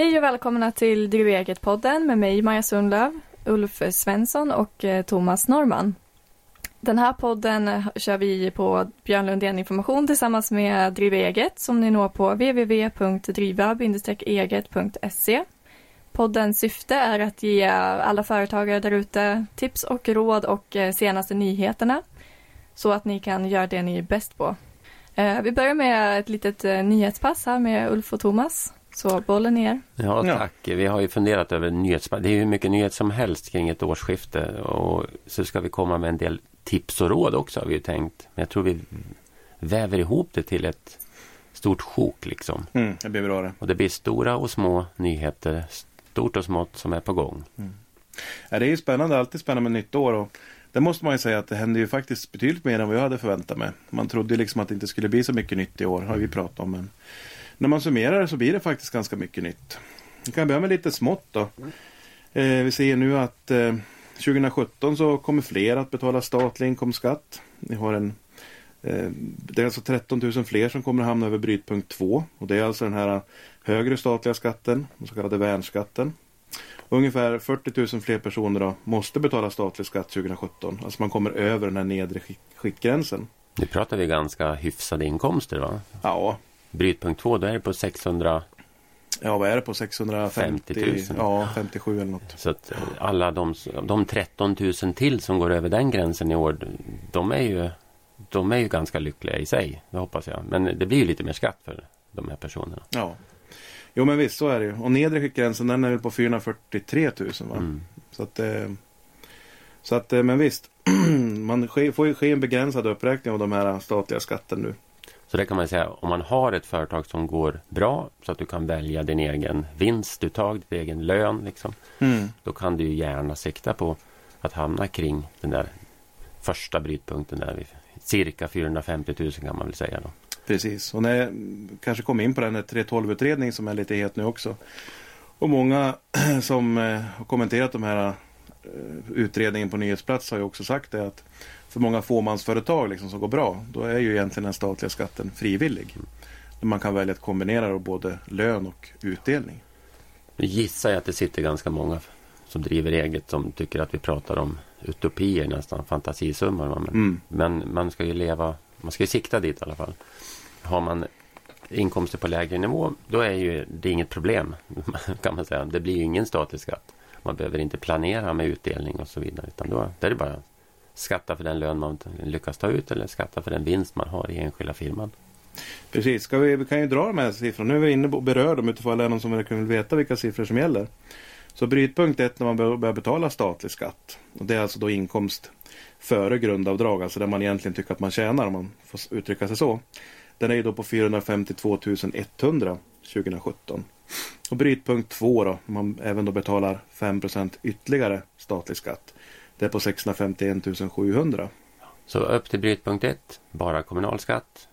Hej och välkomna till Driv eget-podden med mig Maja Sundlöv, Ulf Svensson och eh, Thomas Norman. Den här podden eh, kör vi på Björn Lundén Information tillsammans med Driv eget som ni når på www.driva-eget.se. Poddens syfte är att ge alla företagare där ute tips och råd och eh, senaste nyheterna så att ni kan göra det ni är bäst på. Vi börjar med ett litet nyhetspass här med Ulf och Thomas. Så bollen ner. Ja, tack. Ja. Vi har ju funderat över nyhetspass. Det är hur mycket nyhet som helst kring ett årsskifte. Och så ska vi komma med en del tips och råd också har vi ju tänkt. Men jag tror vi väver ihop det till ett stort sjok liksom. Mm, det blir bra det. Och det blir stora och små nyheter, stort och smått som är på gång. Mm. Ja, det är ju spännande, alltid spännande med nytt år. Och det måste man ju säga att det händer ju faktiskt betydligt mer än vad jag hade förväntat mig. Man trodde liksom att det inte skulle bli så mycket nytt i år, har vi pratat om. Men när man summerar så blir det faktiskt ganska mycket nytt. Vi kan börja med lite smått då. Eh, vi ser nu att eh, 2017 så kommer fler att betala statlig inkomstskatt. Vi har en, eh, det är alltså 13 000 fler som kommer att hamna över brytpunkt 2. Och det är alltså den här högre statliga skatten, den så kallade värnskatten. Ungefär 40 000 fler personer då måste betala statlig skatt 2017. Alltså man kommer över den här nedre skiktgränsen. Nu pratar vi ganska hyfsade inkomster va? Ja, brytpunkt 2, då är det på 600 Ja, vad är det på 650 000? Ja, 57 eller något. Så att alla de, de 13 000 till som går över den gränsen i år, de är ju, de är ju ganska lyckliga i sig, det hoppas jag. Men det blir ju lite mer skatt för de här personerna. Ja. Jo men visst, så är det ju. Och nedre skiktgränsen den är väl på 443 000 va? Mm. Så att, eh, så att, eh, men visst. man får ju ske en begränsad uppräkning av de här statliga skatten nu. Så det kan man säga, om man har ett företag som går bra så att du kan välja din egen vinstuttag, din egen lön. Liksom, mm. Då kan du gärna sikta på att hamna kring den där första brytpunkten där. Cirka 450 000 kan man väl säga då. Precis, och när jag kanske kom in på den 312-utredning som är lite het nu också. Och många som eh, har kommenterat de här eh, utredningen på nyhetsplats har ju också sagt det att för många fåmansföretag liksom, som går bra, då är ju egentligen den statliga skatten frivillig. Man kan välja att kombinera både lön och utdelning. Nu gissar jag att det sitter ganska många som driver eget som tycker att vi pratar om utopier nästan, fantasisummor. Men, mm. men man ska ju leva, man ska ju sikta dit i alla fall. Har man inkomster på lägre nivå, då är ju det inget problem kan man säga. Det blir ju ingen statlig skatt. Man behöver inte planera med utdelning och så vidare. Utan då, då är det bara skatta för den lön man lyckas ta ut eller skatta för den vinst man har i enskilda firman. Precis, Ska vi, vi kan ju dra de här siffrorna. Nu är vi inne och berör dem utifrån det är någon som verkligen vill veta vilka siffror som gäller. Så brytpunkt 1 när man börjar betala statlig skatt. Och det är alltså då inkomst före grundavdrag, alltså där man egentligen tycker att man tjänar om man får uttrycka sig så. Den är ju då på 452 100 2017. Och brytpunkt 2 då, man även då betalar 5% ytterligare statlig skatt. Det är på 651 700. Så upp till brytpunkt 1, bara kommunalskatt.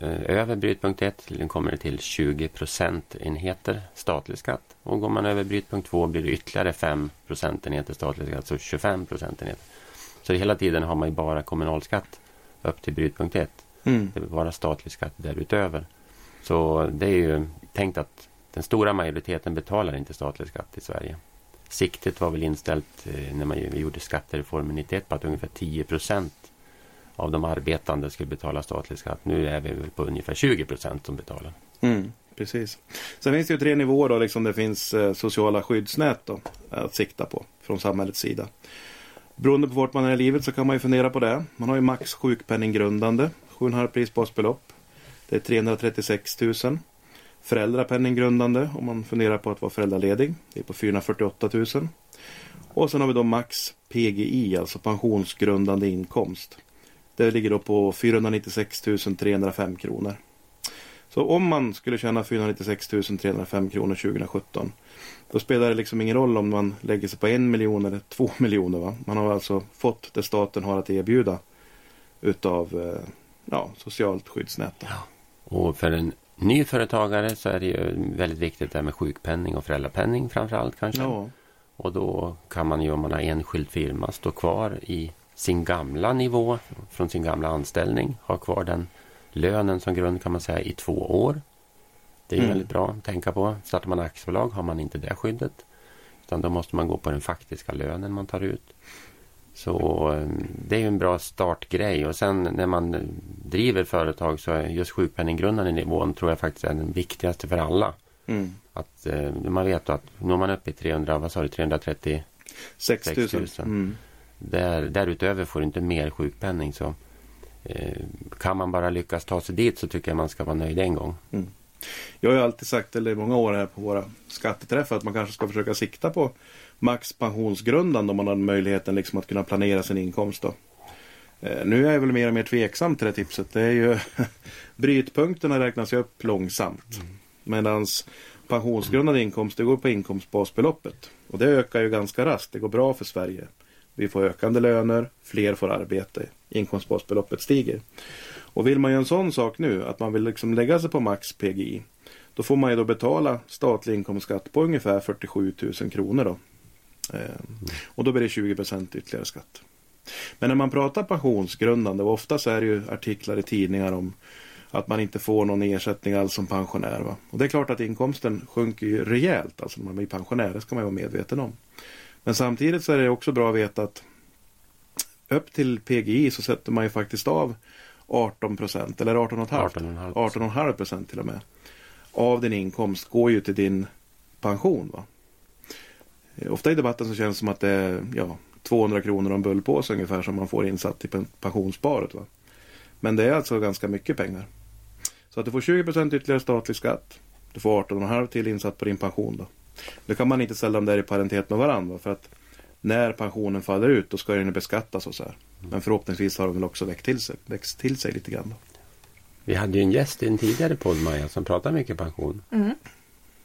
Eh, över brytpunkt 1 kommer det till 20 procentenheter statlig skatt. Och går man över brytpunkt 2 blir det ytterligare 5 procentenheter statlig skatt, så 25 procentenheter. Så hela tiden har man ju bara kommunalskatt upp till brytpunkt 1. Mm. Det är bara statlig skatt därutöver. Så det är ju tänkt att den stora majoriteten betalar inte statlig skatt i Sverige siktet var väl inställt eh, när man gjorde skattereformen 91 på att ungefär 10 procent av de arbetande skulle betala statlig skatt. Nu är vi väl på ungefär 20 procent som betalar. Mm, precis. Sen finns det ju tre nivåer då, liksom det finns eh, sociala skyddsnät då, att sikta på från samhällets sida. Beroende på vart man är i livet så kan man ju fundera på det. Man har ju max sjukpenninggrundande, 7,5 prisbasbelopp. Det är 336 000 föräldrapenninggrundande om man funderar på att vara föräldraledig. Det är på 448 000. Och sen har vi då max PGI, alltså pensionsgrundande inkomst. Det ligger då på 496 305 kronor. Så om man skulle tjäna 496 305 kronor 2017 då spelar det liksom ingen roll om man lägger sig på en miljon eller två miljoner. Va? Man har alltså fått det staten har att erbjuda utav eh, ja, socialt skyddsnät. Ja. Och för en nyföretagare så är det ju väldigt viktigt det här med sjukpenning och föräldrapenning framförallt kanske. Ja. Och då kan man ju om man har enskild firma stå kvar i sin gamla nivå från sin gamla anställning. Ha kvar den lönen som grund kan man säga i två år. Det är Mm. väldigt bra att tänka på. Startar man aktiebolag har man inte det skyddet. Utan då måste man gå på den faktiska lönen man tar ut. Så eh, det är ju en bra startgrej. Och sen när man driver företag så är just sjukpenninggrundande nivån tror jag faktiskt är den viktigaste för alla. Mm. Att eh, man vet att når man upp i 300, vad sa du, 330 6 000. 6 000. Mm. där, därutöver får du inte mer sjukpenning. Så eh, kan man bara lyckas ta sig dit så tycker jag man ska vara nöjd en gång. Jag har ju alltid sagt, eller i många år här på våra skatteträffar, att man kanske ska försöka sikta på max pensionsgrundande om man har möjligheten liksom att kunna planera sin inkomst. Då. Eh, nu är jag väl mer och mer tveksam till det tipset. Det är ju brytpunkterna räknas ju upp långsamt. Mm. Medan pensionsgrundande inkomst det går på inkomstbasbeloppet. Och det ökar ju ganska raskt. Det går bra för Sverige. Vi får ökande löner, fler får arbete, inkomstbasbeloppet stiger. Och vill man göra en sån sak nu, att man vill liksom lägga sig på max PGI, då får man ju då betala statlig inkomstskatt på ungefär 47 000 kronor då. Eh, och då blir det 20 procent ytterligare skatt. Men när man pratar pensionsgrundande, och oftast är det ju artiklar i tidningar om att man inte får någon ersättning alls som pensionär. Va? Och det är klart att inkomsten sjunker ju rejält, alltså när man blir pensionär, det ska man ju vara medveten om. Men samtidigt så är det också bra att veta att upp till PGI så sätter man ju faktiskt av 18 procent eller 18,5 18,5 18,5 procent till och med av din inkomst går ju till din pension. Va? Eh, Ofta i debatten så känns det som att det är ja, 200 kronor och en bullpåse ungefär som man får insatt i pen- pensionssparet. Va? Men det är alltså ganska mycket pengar. Så att du får 20 procent ytterligare statlig skatt. Du får 18,5 till insatt på din pension. Då. Nu kan man inte ställa dem där i paritet med varandra. För att när pensionen faller ut då ska den beskattas och så här. Men förhoppningsvis har de väl också växt till sig, växt till sig lite grann. Då. Vi hade ju en gäst i en tidigare podd, Maja, som pratade mycket pension. Mm.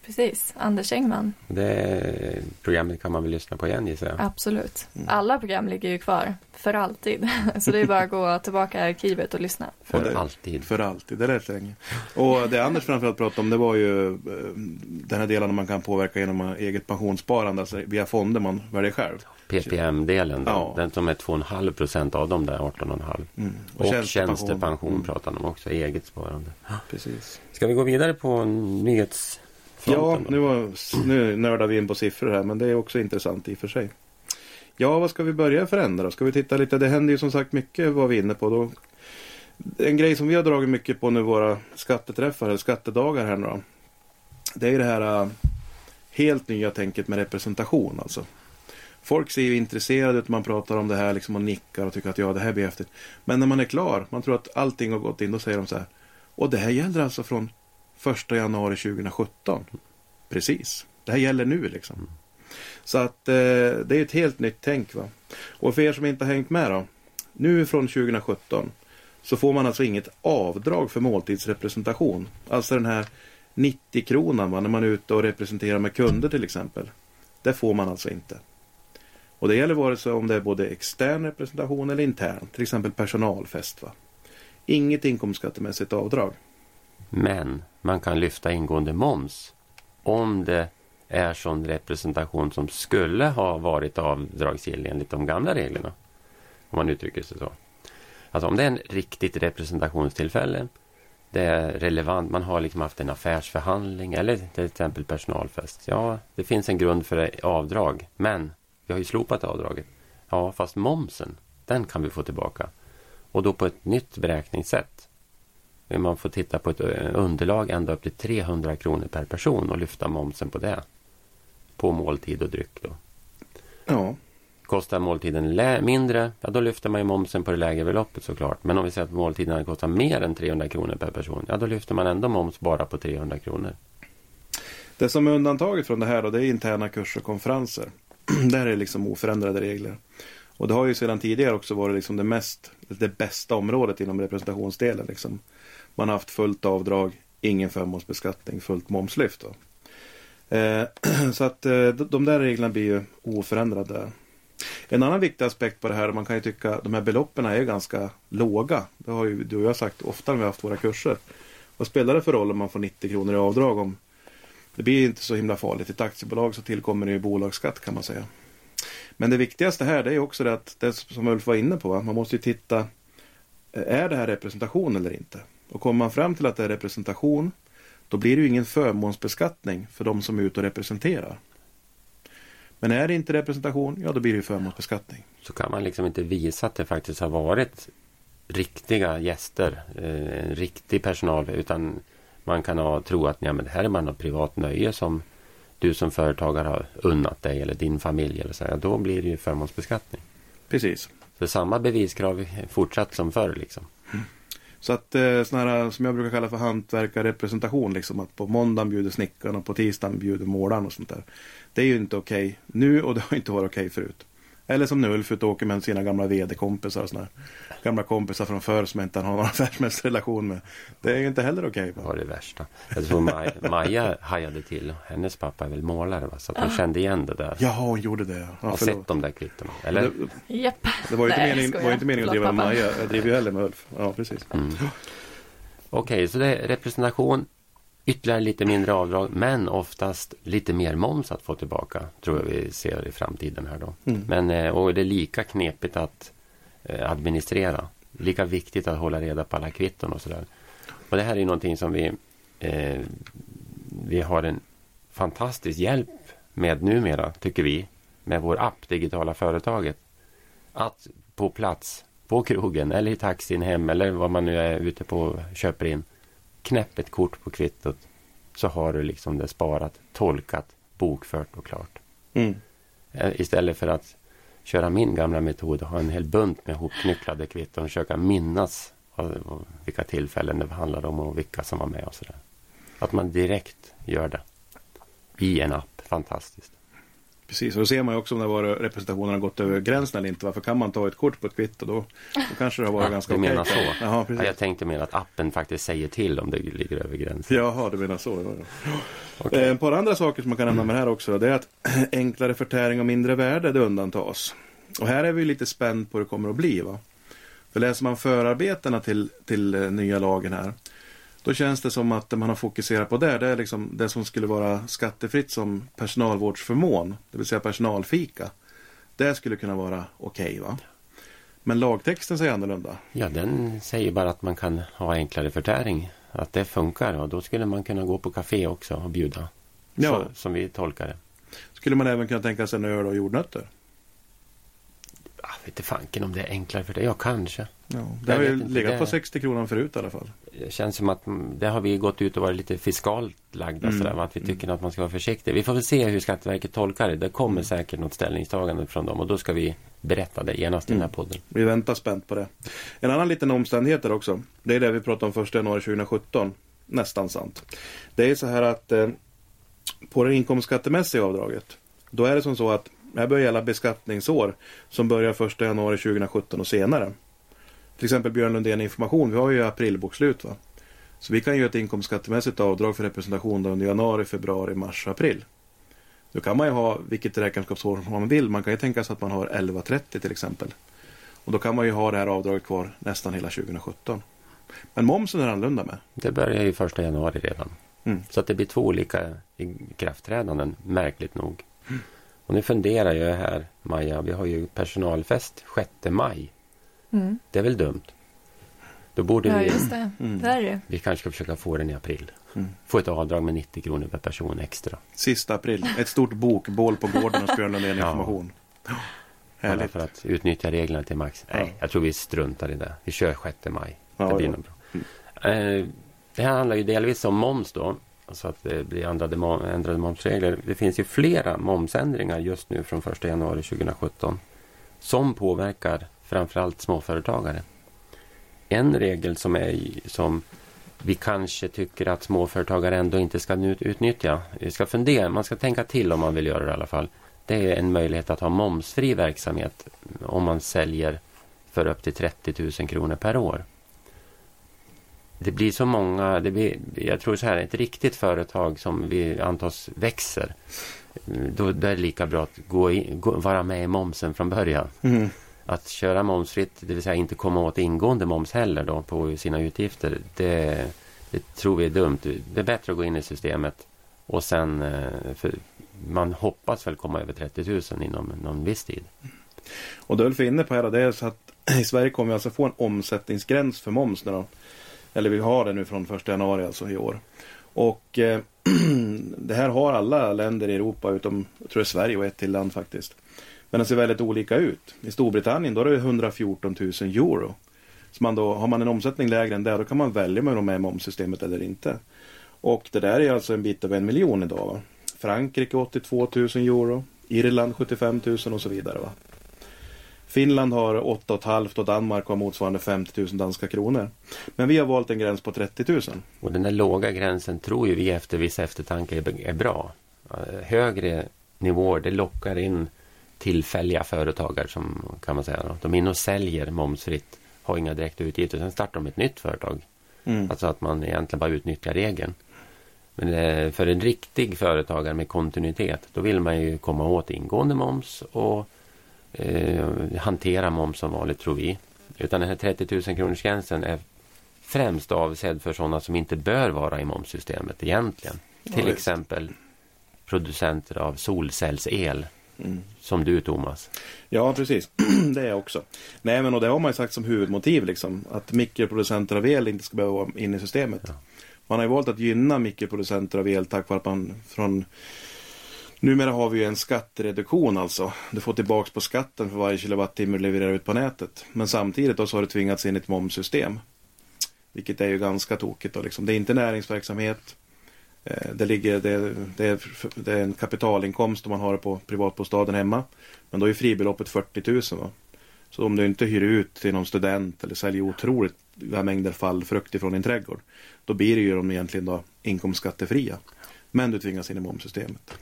Precis, Anders Engman. Det programmet kan man väl lyssna på igen gissar jag. Absolut. Mm. Alla program ligger ju kvar för alltid. Så det är bara att gå tillbaka i arkivet och lyssna. För Och det- alltid. För alltid, det lät länge. Och det Anders framförallt pratade om det var ju eh, den här delen man kan påverka genom eget pensionssparande, alltså via fonder man väljer själv. PPM-delen, då, Ja. den som är 2,5 procent av de där 18,5. Mm. Och tjänstepension Mm, pratar de också, eget sparande. Precis. Ska vi gå vidare på nyhetsfronten? Ja, nu, var, nu nördar vi in på siffror här, men det är också intressant i och för sig. Ja, vad ska vi börja förändra? Ska vi titta lite? Det händer ju som sagt mycket var vi inne på. Då. En grej som vi har dragit mycket på nu våra skatteträffar, eller skattedagar här nu då. Det är det här äh, helt nya tänket med representation alltså. Folk ser ju intresserade ut, man pratar om det här liksom och nickar och tycker att ja, det här blir häftigt. Men när man är klar, man tror att allting har gått in, då säger de så här. Och det här gäller alltså från 1 januari 2017. Precis. Det här gäller nu liksom. Så att eh, det är ett helt nytt tänk. Va? Och för er som inte har hängt med då. Nu från 2017 så får man alltså inget avdrag för måltidsrepresentation. Alltså den här 90 kronan va, när man är ute och representerar med kunder till exempel. Det får man alltså inte. Och det gäller vare sig om det är både extern representation eller intern. Till exempel personalfest. Va? Inget inkomstskattemässigt avdrag. Men man kan lyfta ingående moms om det är sån representation som skulle ha varit avdragsgill enligt de gamla reglerna. Om man uttrycker sig så. Alltså om det är en riktigt representationstillfälle, det är relevant, man har liksom haft en affärsförhandling eller till exempel personalfest. Ja, det finns en grund för avdrag, men vi har ju slopat avdraget. Ja, fast momsen, den kan vi få tillbaka. Och då på ett nytt beräkningssätt. Man får titta på ett eh, underlag ända upp till 300 kronor per person och lyfta momsen på det. På måltid och dryck då. Ja, Kostar måltiden mindre, ja då lyfter man ju momsen på det lägre beloppet såklart. Men om vi säger att måltiden kostar mer än 300 kronor per person, ja då lyfter man ändå moms bara på 300 kronor. Det som är undantaget från det här då, det är interna kurser och konferenser. Där är det liksom oförändrade regler. Och det har ju sedan tidigare också varit liksom det mest, det bästa området inom representationsdelen. Liksom. Man har haft fullt avdrag, ingen förmånsbeskattning, fullt momslyft. Då. Eh, så att eh, de där reglerna blir ju oförändrade. En annan viktig aspekt på det här, man kan ju tycka att de här beloppen är ganska låga. Det har ju du och jag sagt ofta när vi har haft våra kurser. Vad spelar det för roll om man får 90 kronor i avdrag? om Det blir inte så himla farligt. I ett aktiebolag så tillkommer det ju bolagsskatt kan man säga. Men det viktigaste här det är också det att, det som Ulf var inne på, man måste ju titta, eh, är det här representation eller inte? Och kommer man fram till att det är representation, Då blir det ju ingen förmånsbeskattning för de som är ute och representerar. Men är det inte representation, ja då blir det ju förmånsbeskattning. Så kan man liksom inte visa att det faktiskt har varit riktiga gäster, eh, riktig personal, utan man kan ha, tro att ja, men det här är bara något privat nöje som du som företagare har unnat dig eller din familj. Eller så här, då blir det ju förmånsbeskattning. Precis. Så samma beviskrav fortsatt som förr. Liksom. Så att eh, här eh, som jag brukar kalla för hantverkarrepresentation. Liksom att på måndagen bjuder snickaren och på tisdagen bjuder målaren och sånt där. Det är ju inte okej nu och det har inte varit okej förut. Eller som nu Ulf ut och åker med sina gamla vd-kompisar och här gamla kompisar från förr som inte han har någon affärsmässig relation med. Det är ju inte heller okej. Det var det värsta. Jag tror Maja, Maja hajade till. Hennes pappa är väl målare va? Så att hon kände igen det där. Jaha, hon gjorde det. Jag har sett de där kvittona. Eller? Det, Japp. det var ju inte Nej, meningen, var inte meningen att driva med. Maja. Jag driver ju hellre med Ulf. Ja, precis. Mm. Okej, så det är representation, ytterligare lite mindre avdrag, men oftast lite mer moms att få tillbaka, tror jag vi ser i framtiden här då. Mm. Men, eh, och det är lika knepigt att eh, administrera. Lika viktigt att hålla reda på alla kvitton och sådär. Och det här är någonting som vi, eh, vi har en fantastisk hjälp med numera, tycker vi, med vår app Digitala Företaget. Att på plats, på krogen eller i taxin hem eller vad man nu är ute på och köper in. Knäpp ett kort på kvittot så har du liksom det sparat, tolkat, bokfört och klart. Mm. Eh, Istället för att köra min gamla metod och ha en hel bunt med hopknycklade kvitton och försöka minnas vilka tillfällen det handlade om och vilka som var med och sådär. Att man direkt gör det i en app. Fantastiskt. Precis, och då ser man ju också om det var representationen har gått över gränsen eller inte. Varför kan man ta ett kort på ett kvitto? Då, då kanske det har varit Ja, ganska du okej. menar så? Jaha, Ja, jag tänkte mer att appen faktiskt säger till om det ligger över gränsen. Jaha, du menar så. Ja, ja. Eh, Ett par andra saker som man kan nämna med det här också. Det är att enklare förtäring och mindre värde det undantas. Och här är vi lite spänd på hur det kommer att bli. Va? För läser man förarbetena till, till eh, nya lagen här. Då känns det som att det man har fokuserat på där, det är liksom det som skulle vara skattefritt som personalvårdsförmån. Det vill säga personalfika. Det skulle kunna vara okej va. Men lagtexten säger annorlunda. Ja, den säger bara att man kan ha enklare förtäring. Att det funkar och då skulle man kunna gå på café också och bjuda. Ja. Så, som vi tolkar det. Skulle man även kunna tänka sig en öl och jordnötter? Ah, vet inte fanken om det är enklare för det. Ja, kanske. Ja, det Jag har ju legat det- på 60 kronor förut i alla fall. Det känns som att mm, det har vi gått ut och varit lite fiskalt lagda Mm. sådär. Att vi tycker att man ska vara försiktig. Vi får väl se hur Skatteverket tolkar det. Det kommer säkert något ställningstagande från dem och då ska vi berätta det genast i den här podden. Vi väntar spänt på det. En annan liten omständighet där också. Det är det vi pratade om 1 januari 2017. Nästan sant. Det är så här att eh, på det inkomstskattemässiga avdraget. Då är det som så att det här bör gälla beskattningsår som börjar 1 januari 2017 och senare. Till exempel Björn Lundén Information. Vi har ju aprilbokslut va. Så vi kan göra ett inkomstskattemässigt avdrag för representation under januari, februari, mars, april. Då kan man ju ha vilket räkenskapsår man vill. Man kan ju tänka sig att man har 1130 till exempel. Och då kan man ju ha det här avdraget kvar nästan hela 2017. Men momsen är annorlunda med. Det börjar ju första januari redan. Mm. Så att det blir två olika ikraftträdanden, märkligt nog. Och nu funderar jag här, Maja, vi har ju personalfest 6 maj. Mm. Det är väl dumt? Då borde Ja, vi, just det. Mm. Det är det ju. vi kanske ska försöka få den i april. Mm. Få ett avdrag med 90 kronor per person extra. Sista april. Ett stort bokbål på gården Björn Lundén Ja. Information. Bara Härligt. för att utnyttja reglerna till max. Nej, Ja. jag tror vi struntar i det. Vi kör 6 maj. Ja, det blir ja. nog bra. Eh, det här handlar ju delvis om moms då. Alltså att det blir ändrade, mom- ändrade momsregler. Det finns ju flera momsändringar just nu från 1 januari 2017. Som påverkar framförallt småföretagare. En regel som, är, som vi kanske tycker att småföretagare ändå inte ska utnyttja. Vi ska fundera, man ska tänka till om man vill göra det i alla fall. Det är en möjlighet att ha momsfri verksamhet om man säljer för upp till 30 000 kronor per år. Det blir så många, det blir, jag tror så här, ett riktigt företag som vi antas växer. Då, då är det lika bra att gå in, gå, vara med i momsen från början. Mm. Att köra momsfritt, det vill säga inte komma åt ingående moms heller då på sina utgifter. Det, det tror vi är dumt. Det är bättre att gå in i systemet och sen, eh, för man hoppas väl komma över 30 000 inom någon viss tid. Och det är inne på här, det är så att i Sverige kommer vi alltså få en omsättningsgräns för moms nu då. Eller vi har det nu från 1 januari alltså i år. Och eh, det här har alla länder i Europa utom, jag tror det är Sverige och ett till land faktiskt. Men det ser väldigt olika ut. I Storbritannien då är det 114 000 euro. Så man då, har man en omsättning lägre än det, då kan man välja om man är med i momssystemet eller inte. Och det där är alltså en bit över en miljon idag. Va? Frankrike 82 000 euro. Irland 75 000 och så vidare. Va? Finland har 8,5 och Danmark har motsvarande 50 000 danska kronor. Men vi har valt en gräns på 30 000. Och den där låga gränsen tror ju vi efter viss eftertanke är bra. Högre nivåer det lockar in tillfälliga företagare som kan man säga. De är inne och säljer momsfritt, har inga direkta utgifter. Sen startar de ett nytt företag. Mm. Alltså att man egentligen bara utnyttjar regeln. Men eh, för en riktig företagare med kontinuitet, då vill man ju komma åt ingående moms och eh, hantera moms som vanligt tror vi. Utan den här 30 000 kronors gränsen är främst avsedd för sådana som inte bör vara i momssystemet egentligen. Ja, Till just. exempel producenter av solcellsel. Mm. Som du Thomas. Ja precis, det är jag också. Nej men och det har man ju sagt som huvudmotiv liksom. Att mikroproducenter av el inte ska behöva vara inne i systemet. Ja. Man har ju valt att gynna mikroproducenter av el tack vare att man från Numera har vi ju en skattereduktion alltså. Du får tillbaks på skatten för varje kilowattimme du levererar ut på nätet. Men samtidigt då så har du tvingats in i ett momssystem. Vilket är ju ganska tokigt då liksom. Det är inte näringsverksamhet. Eh, det, ligger, det, det, är, det är en kapitalinkomst om man har det på privatbostaden hemma. Men då är fribeloppet 40 000. Va? Så om du inte hyr ut till någon student eller säljer otroligt mängder fallfrukt ifrån din trädgård. Då blir det ju de egentligen då inkomstskattefria. Men du tvingas in i momssystemet.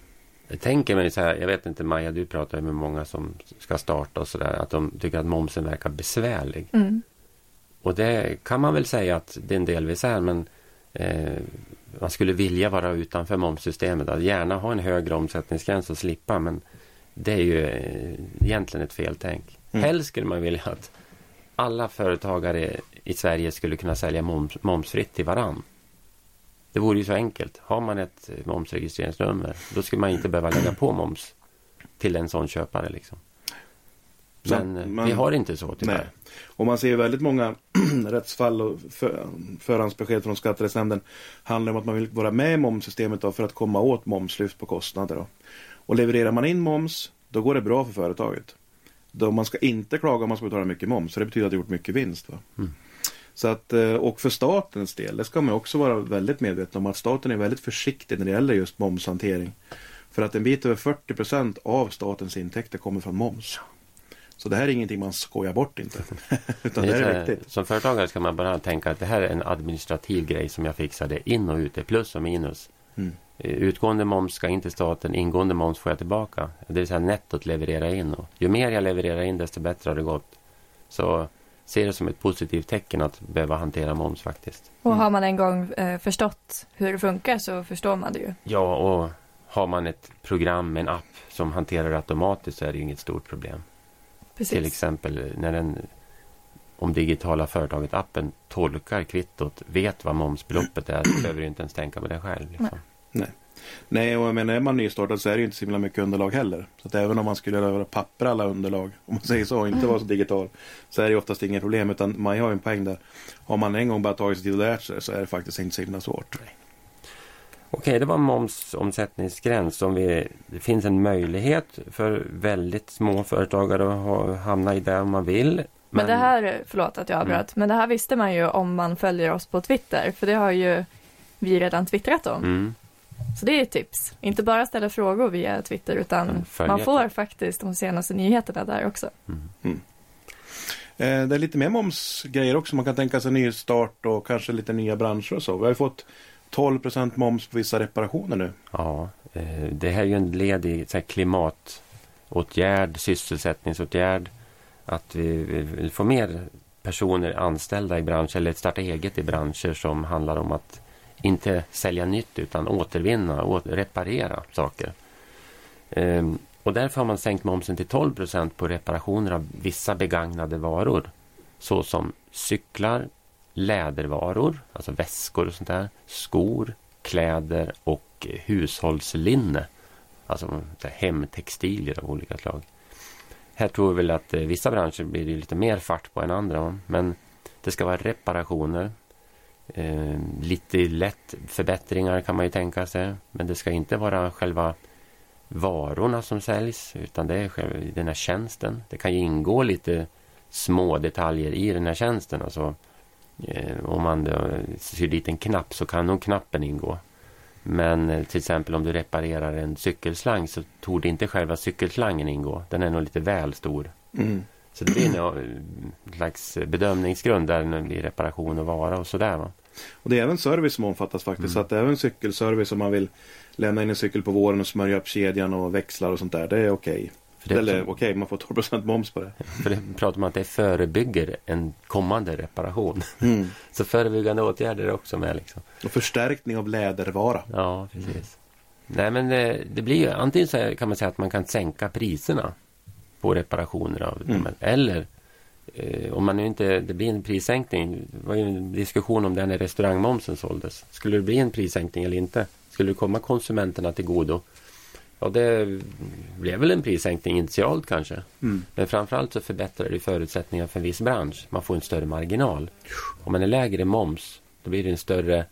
Jag tänker mig så här, jag vet inte Maja, du pratar med många som ska starta och sådär, att de tycker att momsen verkar besvärlig. Mm. Och det kan man väl säga att det är en delvis är, men eh, man skulle vilja vara utanför momssystemet, att gärna ha en högre omsättningsgräns och slippa, men det är ju eh, egentligen ett feltänk. Mm. Helst skulle man vilja att alla företagare i Sverige skulle kunna sälja moms, momsfritt till varann. Det vore ju så enkelt. Har man ett momsregistreringsnummer då skulle man inte behöva lägga på moms till en sån köpare. Liksom. Men så, man, vi har inte så tyvärr. Nej. Och man ser väldigt många rättsfall och för, förhandsbesked från Skatterättsnämnden handlar om att man vill vara med i momssystemet då för att komma åt momslyft på kostnader. Då. Och levererar man in moms då går det bra för företaget. Då man ska inte klaga om man ska betala mycket moms. För det betyder att det gjort mycket vinst. Va? Mm. Så att, eh, och för statens del, det ska man också vara väldigt medveten om att staten är väldigt försiktig när det gäller just momshantering. För att en bit över 40 procent av statens intäkter kommer från moms. Så det här är ingenting man skojar bort inte. Utan det, det är viktigt. Som företagare ska man bara tänka att det här är en administrativ grej som jag fixade in och ut, plus och minus. Mm. Eh, utgående moms ska in till staten, ingående moms får jag tillbaka. Det vill säga nettot levererar in. Och ju mer jag levererar in desto bättre har det gått. Så ser det som ett positivt tecken att behöva hantera moms faktiskt. Och har man en gång eh, förstått hur det funkar så förstår man det ju. Ja, och har man ett program, en app som hanterar det automatiskt så är det ju inget stort problem. Precis. Till exempel när den om digitala företaget appen tolkar kvittot, vet vad momsbeloppet är, så behöver du inte ens tänka på det själv. Liksom. Nej. Nej. Nej, och jag menar, är man nystartad så är det ju inte så himla mycket underlag heller. Så att även om man skulle göra papper alla underlag, om man säger så, och inte vara så digital, så är det oftast inget problem. Utan man har ju en poäng där. Har man en gång bara tagit sig tid och lärt sig så är det faktiskt inte så himla svårt. Nej. Okej, det var momsomsättningsgräns. Om vi, det finns en möjlighet för väldigt små företagare att hamna i det om man vill. Men, men det här, förlåt att jag avbröt, mm. men det här visste man ju om man följer oss på Twitter. För det har ju vi redan twittrat om. Mm. Så det är ett tips. Inte bara ställa frågor via Twitter utan man får faktiskt de senaste nyheterna där också. Mm. Mm. Eh, det är lite mer momsgrejer också. Man kan tänka sig nystart och kanske lite nya branscher och så. Vi har ju fått 12 moms på vissa reparationer nu. Ja, eh, det här är ju en led i så här, klimatåtgärd, sysselsättningsåtgärd. Att vi vill få mer personer anställda i branschen eller starta eget i branscher som handlar om att inte sälja nytt utan återvinna och reparera saker. Ehm, och därför har man sänkt momsen till 12 procent på reparationer av vissa begagnade varor. Såsom cyklar, lädervaror, alltså väskor och sånt där, skor, kläder och hushållslinne. Alltså hemtextilier av olika slag. Här tror vi väl att eh, vissa branscher blir det lite mer fart på än andra. Men det ska vara reparationer Eh, lite lätt förbättringar kan man ju tänka sig. Men det ska inte vara själva varorna som säljs utan det är själva den här tjänsten. Det kan ju ingå lite små detaljer i den här tjänsten. Alltså, eh, om man då syr dit en knapp så kan nog knappen ingå. Men eh, till exempel om du reparerar en cykelslang så tog det inte själva cykelslangen ingå. Den är nog lite väl stor. Mm. Så det blir en eh, slags bedömningsgrund där det blir reparation och vara och sådär. Va? Och det är även service som omfattas faktiskt. Mm. Så att även cykelservice om man vill lämna in en cykel på våren och smörja upp kedjan och växlar och sånt där. Det är okej. För det, Eller okej, man får 12% moms på det. för det pratar man att det förebygger en kommande reparation. Mm. Så förebyggande åtgärder är också med. Liksom. Och förstärkning av lädervara. Ja, precis. Nej, men det, det blir ju antingen så kan man säga att man kan sänka priserna på reparationer av Mm. eller eh, om man nu inte, det blir en prissänkning. Det var ju en diskussion om det när restaurangmomsen såldes. Skulle det bli en prissänkning eller inte? Skulle det komma konsumenterna till godo? Ja, det blev väl en prissänkning initialt kanske. Mm. Men framförallt så förbättrar det förutsättningarna för en viss bransch. Man får en större marginal. Om man är lägre moms, då blir det en större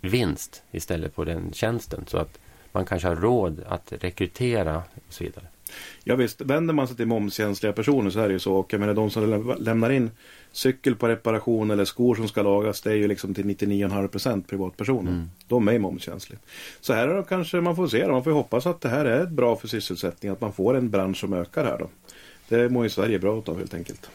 vinst istället på den tjänsten. Så att man kanske har råd att rekrytera och så vidare. Ja visst, vänder man sig till momskänsliga personer så är det ju så. Och jag menar de som lä- lämnar in cykel på reparation eller skor som ska lagas. Det är ju liksom till 99,5% privatpersoner. Mm. De är momskänsliga. Så här är det kanske man får se. Man får ju hoppas att det här är bra för sysselsättning. Att man får en bransch som ökar här då. Det mår ju Sverige bra av helt enkelt.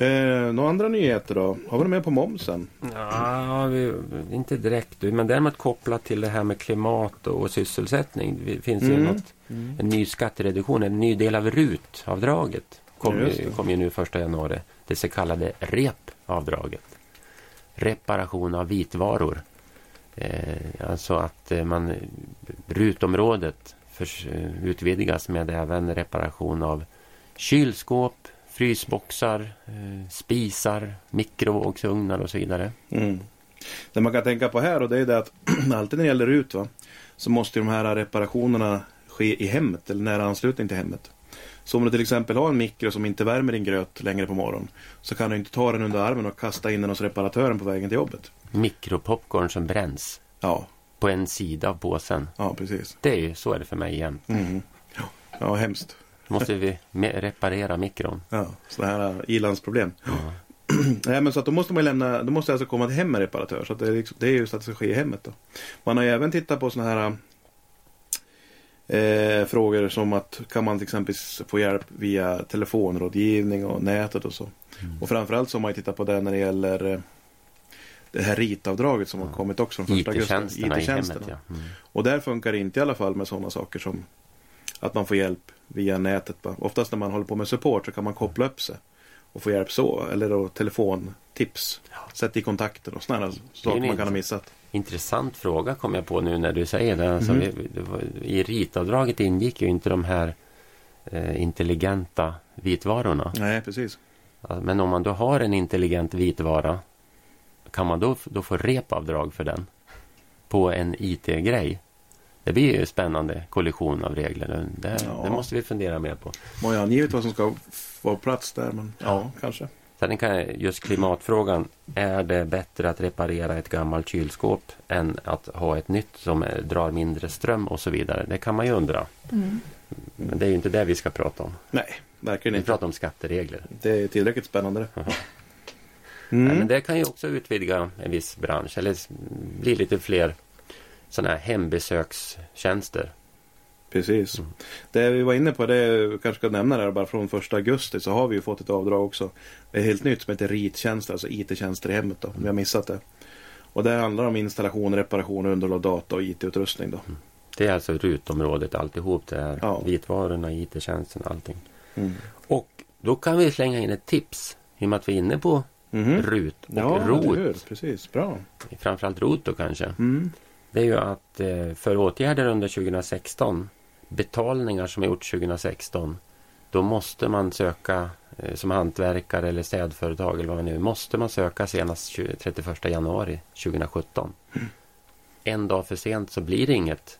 Eh, några andra nyheter då? Har vi mer på momsen? Ja, vi, inte direkt. Men däremot kopplat till det här med klimat och sysselsättning. Det finns ju Mm. något, en ny skattereduktion, en ny del av RUT-avdraget. Kom, ju- kom ju nu första januari. Det så kallade REP-avdraget. Reparation av vitvaror. Eh, alltså att eh, man RUT-området utvidgas med även reparation av kylskåp, frysboxar, eh, spisar, mikrovågsugnar och så vidare. Mm. Det man kan tänka på här och det är det att alltid när det gäller ut va, så måste de här reparationerna ske i hemmet eller nära anslutning till hemmet. Så om du till exempel har en mikro som inte värmer din gröt längre på morgonen så kan du inte ta den under armen och kasta in den hos reparatören på vägen till jobbet. Mikropopcorn som bränns Ja, på en sida av påsen. ja precis. Det är ju, så är det för mig igen. Mm. Ja. ja, hemskt. Då måste vi reparera mikron. Ja, sådana här ilandsproblem. Nej, men så att då måste man lämna, då måste alltså komma till hem med reparatör. Så att det, är liksom, det är just att det ska ske i hemmet då. Man har ju även tittat på sådana här eh, frågor som att kan man till exempel få hjälp via telefonrådgivning och nätet och så. Och framförallt så har man ju tittat på det när det gäller eh, det här ritavdraget som har kommit också från första augusti. IT-tjänsterna i hemmet. IT-tjänsterna. Ja. Mm. Och där funkar det inte i alla fall med sådana saker som att man får hjälp via nätet. Oftast när man håller på med support så kan man koppla upp sig och få hjälp så. Eller då telefontips. Sätt i kontakter och sådana saker man kan ha missat. Intressant fråga kom jag på nu när du säger det. Alltså, var, I ritavdraget ingick ju inte de här eh, intelligenta vitvarorna. Nej, precis. Men om man då har en intelligent vitvara kan man då, då få repavdrag för den på en IT-grej? Det blir ju en spännande kollision av regler. Det, Ja. det måste vi fundera mer på. Man har ju angivit vad som ska vara plats där. Men ja, kanske. Sen kan just klimatfrågan. Är det bättre att reparera ett gammalt kylskåp än att ha ett nytt som drar mindre ström och så vidare? Det kan man ju undra. Mm. Men det är ju inte det vi ska prata om. Nej, verkligen Vi inte. pratar om skatteregler. Det är tillräckligt spännande. Mm. Nej, men det kan ju också utvidga en viss bransch eller bli lite fler sådana här hembesökstjänster. Precis. Mm. Det vi var inne på, det kanske ska nämna där bara från första augusti så har vi ju fått ett avdrag också. Det är helt nytt som heter RIT-tjänster, alltså IT-tjänster i hemmet då, om vi har missat det. Och det handlar om installation, reparation, underhåll av data och IT-utrustning då. Det är alltså rutområdet alltihop. Det är Ja. vitvarorna, IT-tjänsterna, allting. Mm. Och då kan vi slänga in ett tips. I och med att vi är inne på Mhm. RUT och Ja? ROT. Precis. Bra. Framförallt ROT då kanske. Mm. Det är ju att eh, för åtgärder under 2016, betalningar som är gjort 2016, då måste man söka eh, som hantverkare eller städföretag eller vad man nu måste man söka senast 20, 31 januari 2017. En dag för sent så blir det inget,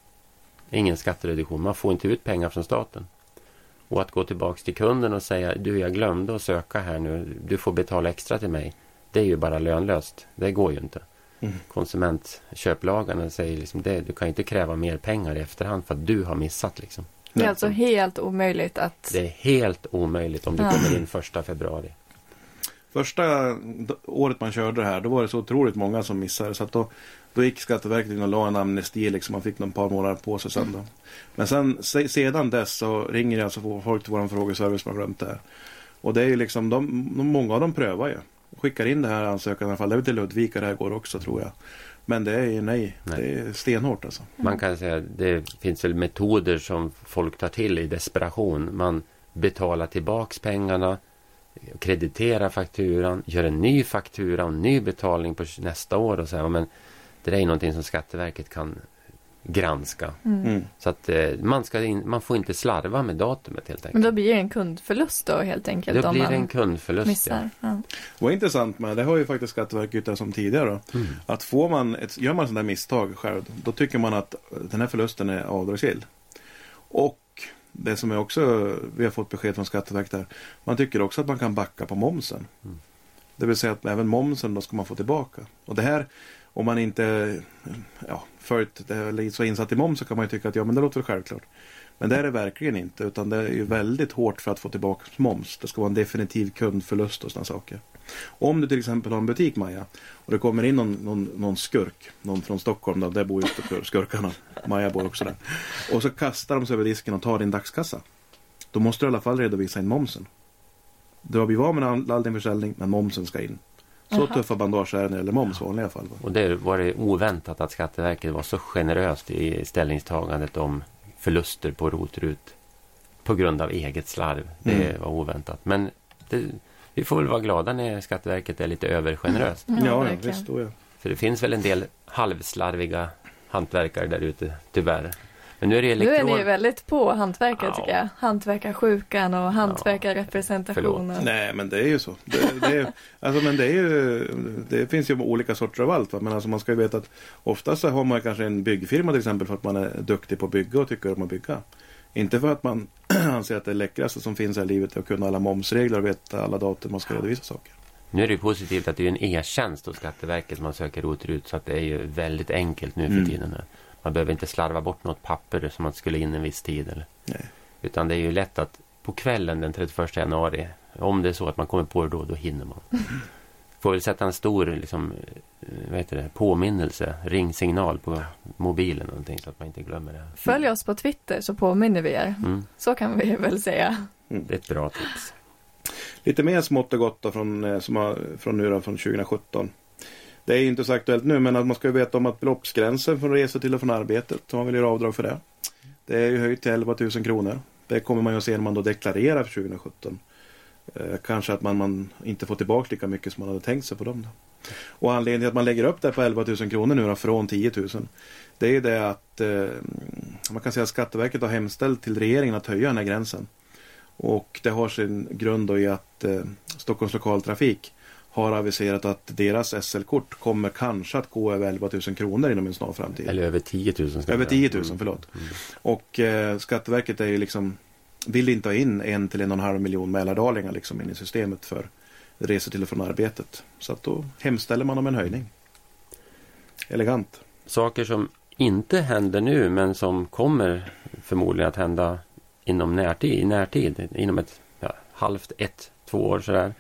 ingen skattereduktion. Man får inte ut pengar från staten. Och att gå tillbaks till kunden och säga du jag glömde att söka här nu, du får betala extra till mig. Det är ju bara lönlöst. Det går ju inte. Mm. Konsumentköplagarna säger liksom det. Du kan inte kräva mer pengar i efterhand för att du har missat. Liksom. Det är alltså helt omöjligt att... Det är helt omöjligt om du Ja. kommer in första februari. Första året man körde det här, då var det så otroligt många som missade. Så att då, då gick Skatteverket in och la en amnesti, liksom, man fick någon par månader på sig sen. Då. Men sen, se, sedan dess så ringer alltså folk till vår frågeservice som har glömt det här. Och det är ju liksom, de, de, många av dem prövar ju. Skickar in det här ansökan i alla fall. Det är väl till Ludvika det här går också tror jag. Men det är nej, Nej. det är stenhårt alltså. Man kan säga att det finns väl metoder som folk tar till i desperation. Man betalar tillbaks pengarna, krediterar fakturan, gör en ny faktura och en ny betalning på nästa år och så här. Men det där är någonting som Skatteverket kan granska. Mm. Mm. Så att eh, man, ska in, man får inte slarva med datumet helt Men enkelt. då blir det en kundförlust då helt enkelt Då om blir det en kundförlust. Ja. missar. Ja. Vad intressant med det har ju faktiskt Skatteverket uttalat som tidigare. Då. Mm. Att får man ett, gör man sådana där misstag själv, då tycker man att den här förlusten är avdragsgill. Och det som är också, vi har fått besked från Skatteverket här, man tycker också att man kan backa på momsen. Mm. Det vill säga att även momsen då ska man få tillbaka. Och det här, om man inte ja, följt det eller eh, så insatt i moms så kan man ju tycka att ja men det låter väl självklart. Men det är det verkligen inte utan det är ju väldigt hårt för att få tillbaka moms. Det ska vara en definitiv kundförlust och sådana saker. Om du till exempel har en butik Maja och det kommer in någon, någon, någon skurk, någon från Stockholm, då, där bor ju skurkarna, Maja bor också där. Och så kastar de sig över disken och tar din dagskassa. Då måste du i alla fall redovisa in momsen. Du har blivit av med all din försäljning men momsen ska in. Så Jaha. tuffa bandage är det när det gäller moms i vanliga fall. Och det var det oväntat att Skatteverket var så generöst i ställningstagandet om förluster på rotrut på grund av eget slarv. Det Mm. var oväntat. Men det, vi får väl vara glada när Skatteverket är lite övergeneröst. Ja, Ja, ja, visst. Då, ja. För det finns väl en del halvslarviga hantverkare där ute, tyvärr. Men nu är det Nu är elektron... ni ju väldigt på hantverket Ja. tycker jag. Hantverkarsjukan och hantverkarrepresentationen. Nej, men det är ju så. Det, det är, alltså, men det, är ju, det finns ju olika sorter av allt. Va? Men alltså, man ska ju veta att oftast så har man kanske en byggfirma till exempel för att man är duktig på att bygga och tycker om att bygga. Inte för att man anser att det läckraste som finns här i livet är att kunna alla momsregler och veta alla datum man ska redovisa saker. Nu är det ju positivt att det är en e-tjänst hos Skatteverket man söker rotrut så att det är ju väldigt enkelt nu för Mm. tiden. Man behöver inte slarva bort något papper som man skulle in en viss tid. Eller. Nej. Utan det är ju lätt att på kvällen den 31 januari, om det är så att man kommer på det då, då hinner man. Får väl sätta en stor liksom, eh, vad heter det, påminnelse, ringsignal på mobilen eller någonting så att man inte glömmer det. Följ oss på Twitter så påminner vi er. Mm, Så kan vi väl säga. det är ett bra tips. Lite mer smått och gott då från, eh, som har, från nu då, från 2017. Det är ju inte så aktuellt nu men att man ska ju veta om att beloppsgränsen för resor till och från arbetet, om man vill göra avdrag för det. Det är ju höjt till 11 000 kronor. Det kommer man ju att se när man då deklarerar för 2017. Eh, kanske att man, man inte får tillbaka lika mycket som man hade tänkt sig på dem. Då. Och anledningen till att man lägger upp det på 11 000 kronor nu då, från 10 000. Det är ju det att eh, man kan säga att Skatteverket har hemställt till regeringen att höja den här gränsen. Och det har sin grund då i att eh, Stockholms lokaltrafik har aviserat att deras SL-kort kommer kanske att gå över 11 000 kronor inom en snar framtid. Eller över 10 000. ska Över jag 10 säga. 000, förlåt. Mm. Och eh, Skatteverket är ju liksom vill inte ha in en till en och en halv miljon mälardalingar liksom in i systemet för resor till och från arbetet. Så att då hemställer man om en höjning. Elegant. Saker som inte händer nu men som kommer förmodligen att hända inom närtid, närtid, inom ett ja, halvt, ett, två år sådär.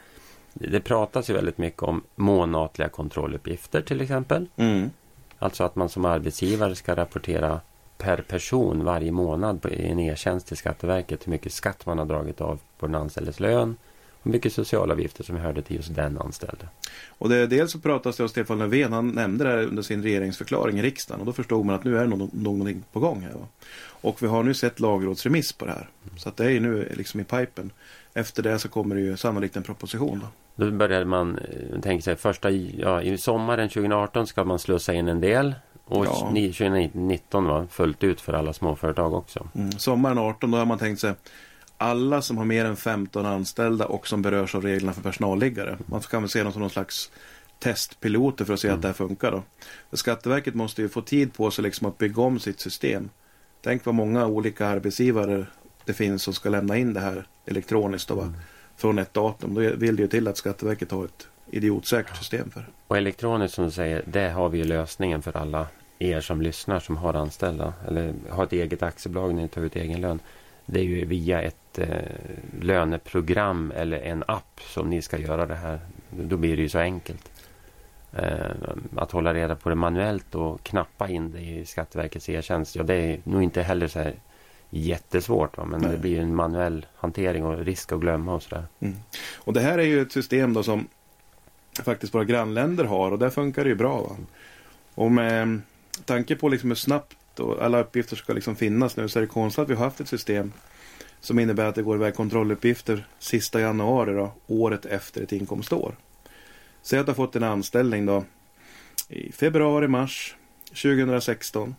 Det pratas ju väldigt mycket om månatliga kontrolluppgifter till exempel. Mm. Alltså att man som arbetsgivare ska rapportera per person varje månad i en e-tjänst till Skatteverket hur mycket skatt man har dragit av på den anställdes lön och mycket socialavgifter som hörde till just den anställde. Och det, dels så pratas det om Stefan Löfven, han nämnde det här under sin regeringsförklaring i riksdagen och då förstod man att nu är det någon, någonting på gång här. Va? Och vi har nu sett lagrådsremiss på det här. Så att det är nu liksom i pipen. Efter det så kommer det ju sannolikt en proposition. Då. Då började man eh, tänka sig första, ja, i sommaren 2018 ska man slussa in en del och Ja. ni- 2019 var fullt ut för alla småföretag också. Mm. Sommaren 18 då har man tänkt sig alla som har mer än 15 anställda och som berörs av reglerna för personalliggare. Man kan väl se dem som någon slags testpiloter för att se att det här funkar. Då. Skatteverket måste ju få tid på sig liksom att bygga om sitt system. Tänk vad många olika arbetsgivare det finns som ska lämna in det här elektroniskt då, va? från ett datum. Då vill det ju till att Skatteverket har ett idiotsäkert system för. Och elektroniskt som du säger, det har vi ju lösningen för alla er som lyssnar som har anställda eller har ett eget aktiebolag när ni tar ut egen lön. Det är ju via ett eh, löneprogram eller en app som ni ska göra det här. Då blir det ju så enkelt. Eh, att hålla reda på det manuellt och knappa in det i Skatteverkets e-tjänst. Ja, det är nog inte heller så här jättesvårt. Va? Men Nej. det blir en manuell hantering och risk att glömma och sådär. Mm. Och det här är ju ett system då som faktiskt våra grannländer har och där funkar det ju bra. Va? Och med tanke på liksom hur snabbt och alla uppgifter ska liksom finnas nu så är det konstigt att vi har haft ett system som innebär att det går iväg kontrolluppgifter sista januari då, året efter ett inkomstår. Säg att du har fått en anställning då i februari, mars 2016.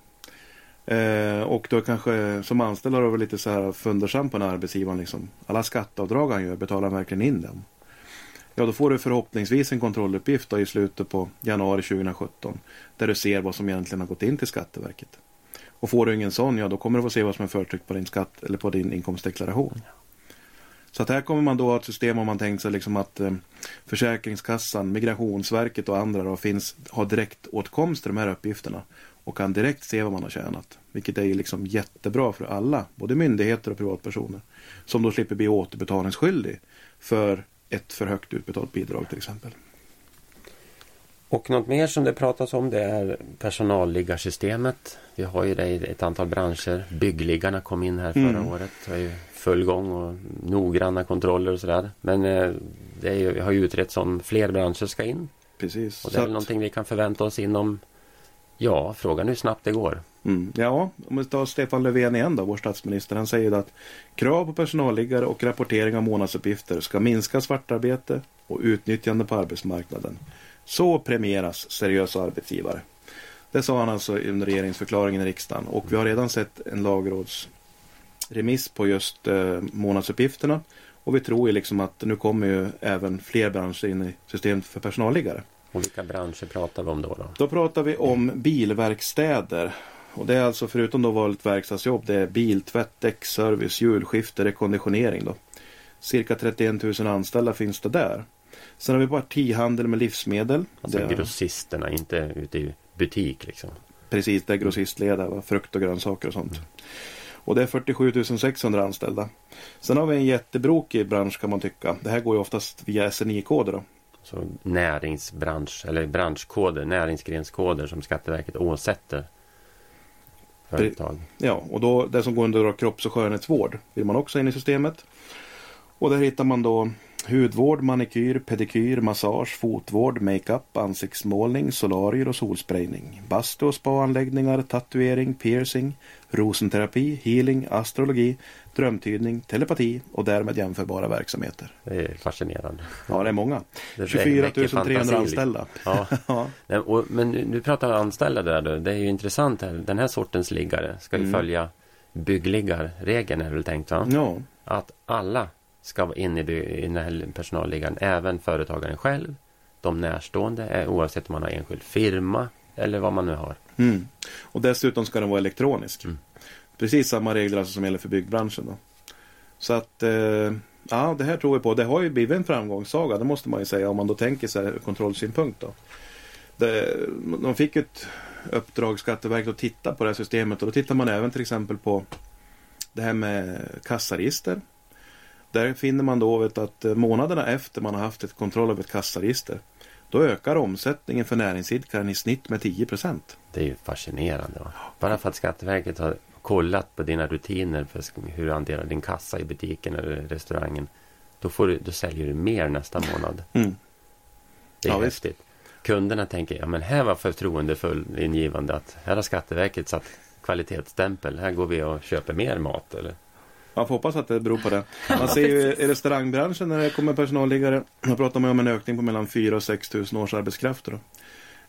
Eh, och då kanske som anställd har du varit lite så här fundersam på den här arbetsgivaren. Liksom. Alla skatteavdrag han gör, betalar han verkligen in dem? Ja, då får du förhoppningsvis en kontrolluppgift då i slutet på januari 2017. Där du ser vad som egentligen har gått in till Skatteverket. Och får du ingen sån, ja då kommer du få se vad som är förtryckt på din skatt eller på din inkomstdeklaration. Så att här kommer man då ha ett system om man tänkt sig liksom att eh, Försäkringskassan, Migrationsverket och andra då finns, har direkt åtkomst till de här uppgifterna och kan direkt se vad man har tjänat. Vilket är liksom jättebra för alla, både myndigheter och privatpersoner. Som då slipper bli återbetalningsskyldig för ett för högt utbetalt bidrag till exempel. Och något mer som det pratas om det är personalliggarsystemet. Vi har ju det i ett antal branscher. Byggliggarna kom in här förra Mm. året. Det är ju full gång och noggranna kontroller och sådär. Men eh, det är ju, har ju utretts om fler branscher ska in. Precis. Och det är väl någonting vi kan förvänta oss inom Ja, frågan är hur snabbt det går. Mm. Ja, om vi tar Stefan Löfven igen då, vår statsminister. Han säger att krav på personalliggare och rapportering av månadsuppgifter ska minska svartarbete och utnyttjande på arbetsmarknaden. Så premieras seriösa arbetsgivare. Det sa han alltså under regeringsförklaringen i riksdagen och vi har redan sett en lagrådsremiss på just eh, månadsuppgifterna. Och vi tror ju liksom att nu kommer ju även fler branscher in i systemet för personalliggare. Och vilka branscher pratar vi om då? då? Då pratar vi om bilverkstäder. Och det är alltså förutom då vanligt verkstadsjobb, det är bil, tvätt, däckservice, hjulskifte, rekonditionering då. Cirka 31 000 anställda finns det där. Sen har vi partihandel med livsmedel. Alltså det grossisterna, inte ute i butik liksom. precis, det är grossistleda, va? frukt och grönsaker och sånt. Och det är 47 600 anställda. Sen har vi en jättebrokig bransch kan man tycka. Det här går ju oftast via SNI-koder. Så näringsbransch eller branschkoder, näringsgrenskoder som Skatteverket åsätter företag. Ja, och då det som går under kropps och skönhetsvård vill man också in i systemet. Och där hittar man då hudvård, manikyr, pedikyr, massage, fotvård, makeup, ansiktsmålning, solarier och solsprayning. Bastu och spaanläggningar, tatuering, piercing, rosenterapi, healing, astrologi, drömtydning, telepati och därmed jämförbara verksamheter. Det är fascinerande. Ja, det är många. Det 24 väcker 300 fantasi, anställda. Ja. Ja, men nu, pratar anställda där då. Det är ju intressant här. Den här sortens liggare ska ju Mm. följa byggliggarregeln är det väl tänkt va? ja, Att alla ska vara inne i, den här personalliggaren. Även företagaren själv. De närstående eh, oavsett om man har enskild firma eller vad man nu har. Mm. Och dessutom ska den vara elektronisk. Mm. Precis samma regler alltså som gäller för byggbranschen. Då. Så att eh, ja, det här tror vi på. Det har ju blivit en framgångssaga, det måste man ju säga om man då tänker sig kontrollsynpunkt. Då. Det, de fick ett uppdrag, Skatteverket, att titta på det här systemet och då tittar man även till exempel på det här med kassaregister. Där finner man då vet, att eh, månaderna efter man har haft ett kontroll av ett kassaregister då ökar omsättningen för näringsidkaren i snitt med 10 procent. Det är ju fascinerande. Va? Bara för att Skatteverket har kollat på dina rutiner för hur du hanterar din kassa i butiken eller restaurangen. Då, får du, då säljer du mer nästa månad. Mm. Det är Ja, visst. häftigt. Kunderna tänker, ja men här var förtroendefull ingivande att här har Skatteverket satt kvalitetsstämpel. Här går vi och köper mer mat eller? Man får hoppas att det beror på det. Man ser ju i restaurangbranschen när det kommer personalliggare. Då pratar man om en ökning på mellan 4 och 6 000 årsarbetskrafter. Då.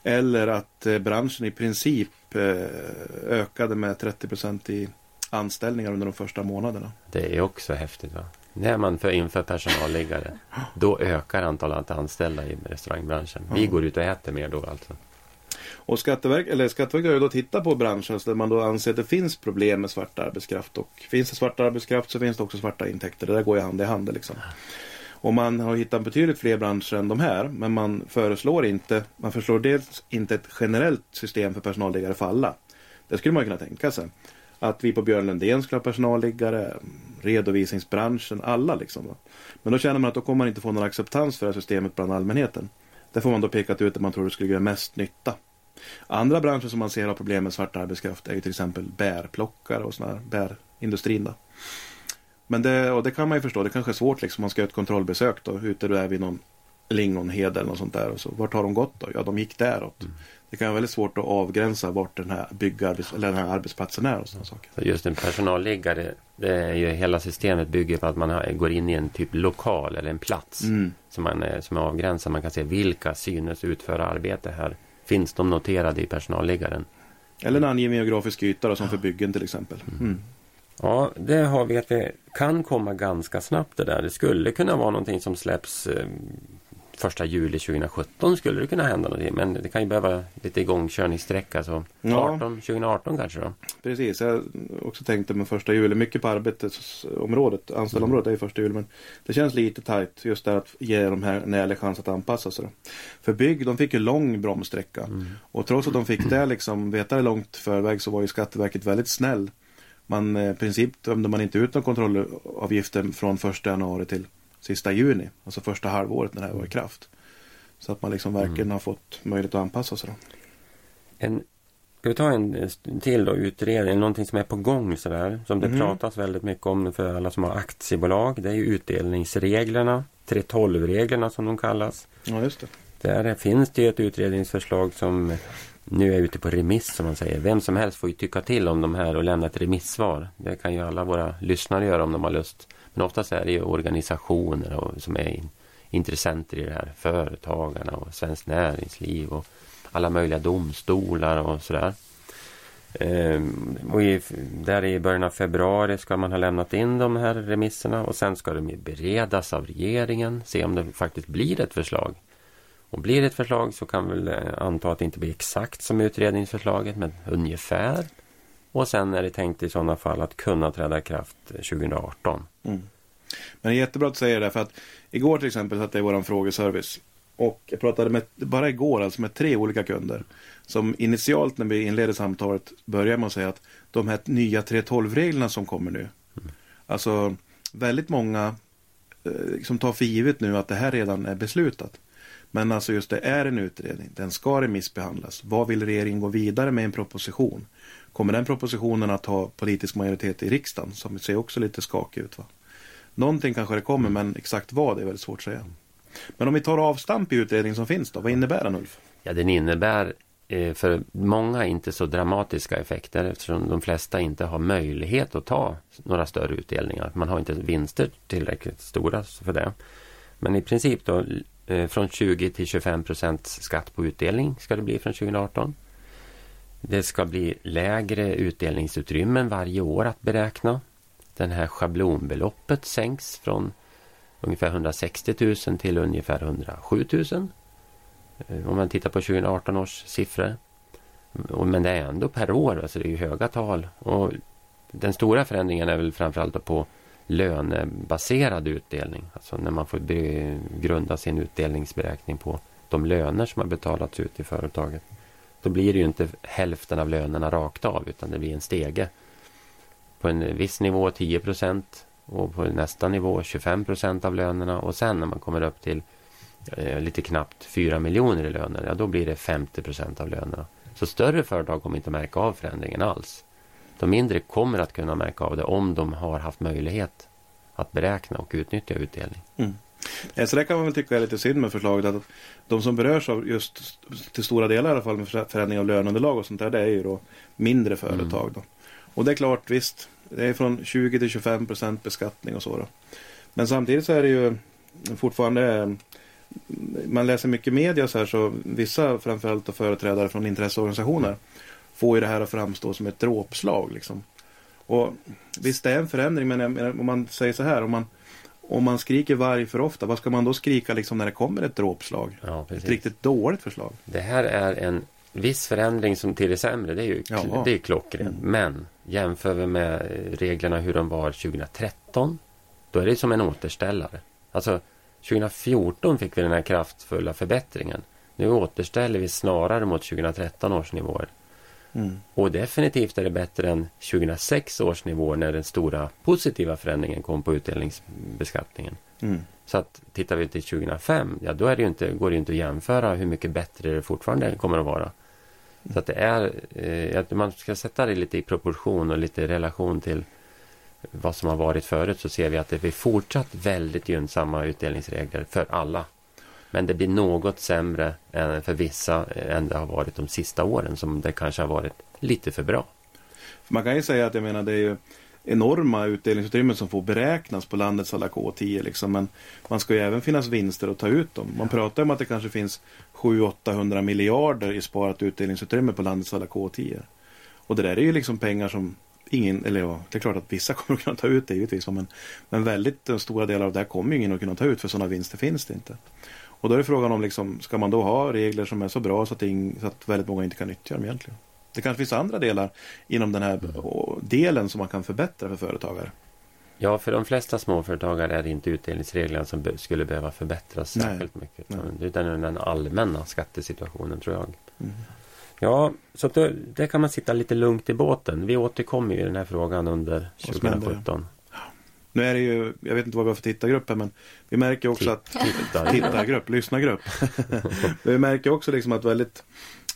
Eller att eh, branschen i princip eh, ökade med 30 procent i anställningar under de första månaderna. Det är också häftigt. Va? När man för inför personalliggare, då ökar antalet anställda i restaurangbranschen. Vi går ut och äter mer då alltså. Och Skatteverket, eller Skatteverket har ju då tittat på branschen där man då anser att det finns problem med svart arbetskraft. Och finns det svart arbetskraft så finns det också svarta intäkter. Det där går ju hand i hand liksom. Och man har hittat betydligt fler branscher än de här. Men man föreslår inte, man föreslår dels inte ett generellt system för personalliggare för alla. Det skulle man kunna tänka sig. Att vi på Björn Lundén skulle ha personalliggare, redovisningsbranschen, alla liksom. Men då känner man att då kommer man inte få någon acceptans för det här systemet bland allmänheten. Där får man då pekat ut att man tror det skulle göra mest nytta. Andra branscher som man ser har problem med svart arbetskraft är ju till exempel bärplockare och sådana bärindustrin. Då. Men det, och det kan man ju förstå, det kanske är svårt liksom. Man ska göra ett kontrollbesök då, ute där vid någon lingonhed eller något sånt där. Och så, vart har de gått då? Ja, de gick däråt. Mm. Det kan vara väldigt svårt att avgränsa vart den här, byggarbets eller den här arbetsplatsen är och sådana saker. Just en personalliggare, det är ju hela systemet bygger på att man har, går in i en typ lokal eller en plats mm. som, man, som är avgränsad. Man kan se vilka synes utföra arbete här. Finns de noterade i personalliggaren? Eller en angiven geografisk yta då, som för byggen till exempel. Mm. mm. Ja, det har vi att vi kan komma ganska snabbt det där. Det skulle kunna vara någonting som släpps eh, första juli 2017 skulle det kunna hända någonting. Men det kan ju behöva lite igångkörningssträcka. Så ja. 18, 2018 kanske då. Precis, jag också tänkte med första juli. Mycket på arbetsområdet, anställområdet är ju första juli. Men det känns lite tajt just där att ge de här ärlig chans att anpassa sig. Då. För bygg, de fick ju lång bromssträcka. Mm. Och trots att de fick det liksom, veta det långt förväg så var ju Skatteverket väldigt snäll. Man, eh, i princip dömde man inte ut någon kontrollavgifter från första januari till sista juni, alltså första halvåret när det här var i kraft. Så att man liksom verkligen mm. har fått möjlighet att anpassa sig. Då. En, ska vi ta en till då, utredning, någonting som är på gång sådär, som det mm. pratas väldigt mycket om för alla som har aktiebolag. Det är utdelningsreglerna, 3.12-reglerna som de kallas. Ja, just det. Där finns det ett utredningsförslag som nu är ute på remiss som man säger. Vem som helst får ju tycka till om de här och lämna ett remissvar. Det kan ju alla våra lyssnare göra om de har lust. Men oftast är det ju organisationer och, som är intressenter i det här. Företagarna och Svenskt Näringsliv och alla möjliga domstolar och sådär. Ehm, och i, där i början av februari ska man ha lämnat in de här remisserna och sen ska de beredas av regeringen. Se om det faktiskt blir ett förslag. Och blir det ett förslag så kan vi väl eh, anta att det inte blir exakt som utredningsförslaget men ungefär. Och sen är det tänkt i sådana fall att kunna träda i kraft 2018. Mm. Men det är jättebra att du säger det för att igår till exempel satt jag i vår frågeservice och jag pratade med, bara igår alltså med tre olika kunder som initialt när vi inledde samtalet började med att säga att de här nya 3.12-reglerna som kommer nu. Mm. Alltså väldigt många eh, som tar för givet nu att det här redan är beslutat. Men alltså just det är en utredning. Den ska remissbehandlas. Vad vill regeringen gå vidare med en proposition? Kommer den propositionen att ha politisk majoritet i riksdagen? Som ser också lite skakig ut. Va? Någonting kanske det kommer men exakt vad är väldigt svårt att säga. Men om vi tar avstamp i utredningen som finns då, vad innebär den Ulf? Ja den innebär eh, för många inte så dramatiska effekter eftersom de flesta inte har möjlighet att ta några större utdelningar. Man har inte vinster tillräckligt stora för det. Men i princip då eh, från 20 till 25 procents skatt på utdelning ska det bli från 2018. Det ska bli lägre utdelningsutrymmen varje år att beräkna. Den här schablonbeloppet sänks från ungefär 160 000 till ungefär 107 000. Eh, om man tittar på 2018 års siffror. Men det är ändå per år, alltså det är ju höga tal. Och den stora förändringen är väl framförallt på lönebaserad utdelning. Alltså när man får grunda sin utdelningsberäkning på de löner som har betalats ut i företaget. Då blir det ju inte hälften av lönerna rakt av utan det blir en stege. På en viss nivå 10 procent och på nästa nivå 25 procent av lönerna och sen när man kommer upp till eh, lite knappt 4 miljoner i löner, ja då blir det 50 procent av lönerna. Så större företag kommer inte märka av förändringen alls. De mindre kommer att kunna märka av det om de har haft möjlighet att beräkna och utnyttja utdelning. Mm. Eh, så det kan man väl tycka är lite synd med förslaget. Att de som berörs av just till stora delar i alla fall med förändring av löneunderlag och sånt där. Det är ju då mindre företag. Mm. Då. Och det är klart visst. Det är från 20 till 25 procent beskattning och så. Då. Men samtidigt så är det ju fortfarande eh, man läser mycket media så här så vissa framförallt företrädare från intresseorganisationer får ju det här att framstå som ett dråpslag. Liksom. Och visst det är en förändring men om man säger så här om man om man skriker varg för ofta, vad ska man då skrika liksom när det kommer ett dråpslag? Ja, ett riktigt dåligt förslag. Det här är en viss förändring som till det sämre, det är ju ja. det är klockrent. Mm. Men jämför vi med reglerna hur de var 2013, då är det som en återställare. Alltså 2014 fick vi den här kraftfulla förbättringen. Nu återställer vi snarare mot 2013 års nivåer. Mm. Och definitivt är det bättre än 2006 års nivåer när den stora positiva förändringen kom på utdelningsbeskattningen. Mm. Så att tittar vi till 2005, ja då är det inte, går det ju inte att jämföra hur mycket bättre det fortfarande kommer att vara. Så att det är, eh, att man ska sätta det lite i proportion och lite i relation till vad som har varit förut så ser vi att det blir fortsatt väldigt gynnsamma utdelningsregler för alla. Men det blir något sämre för vissa än det har varit de sista åren som det kanske har varit lite för bra. Man kan ju säga att jag menar det är ju enorma utdelningsutrymmen som får beräknas på landets alla K10. Liksom. Men man ska ju även finnas vinster att ta ut dem. Man pratar om att det kanske finns 700-800 miljarder i sparat utdelningsutrymme på landets alla K10. Och det där är ju liksom pengar som ingen, eller ja, det är klart att vissa kommer att kunna ta ut det givetvis. Men, men väldigt eh, stora delar av det här kommer ingen att kunna ta ut för sådana vinster finns det inte. Och då är det frågan om, liksom, ska man då ha regler som är så bra så att, ing, så att väldigt många inte kan nyttja dem egentligen? Det kanske finns andra delar inom den här delen som man kan förbättra för företagare. Ja, för de flesta småföretagare är det inte utdelningsreglerna som skulle behöva förbättras särskilt Nej. mycket. Nej. Utan den allmänna skattesituationen tror jag. Mm. Ja, så då, där kan man sitta lite lugnt i båten. Vi återkommer i den här frågan under 2017. Nu är det ju, jag vet inte vad vi har för tittargrupp här, men vi märker också att tittargrupp, lyssnargrupp. vi märker också liksom att väldigt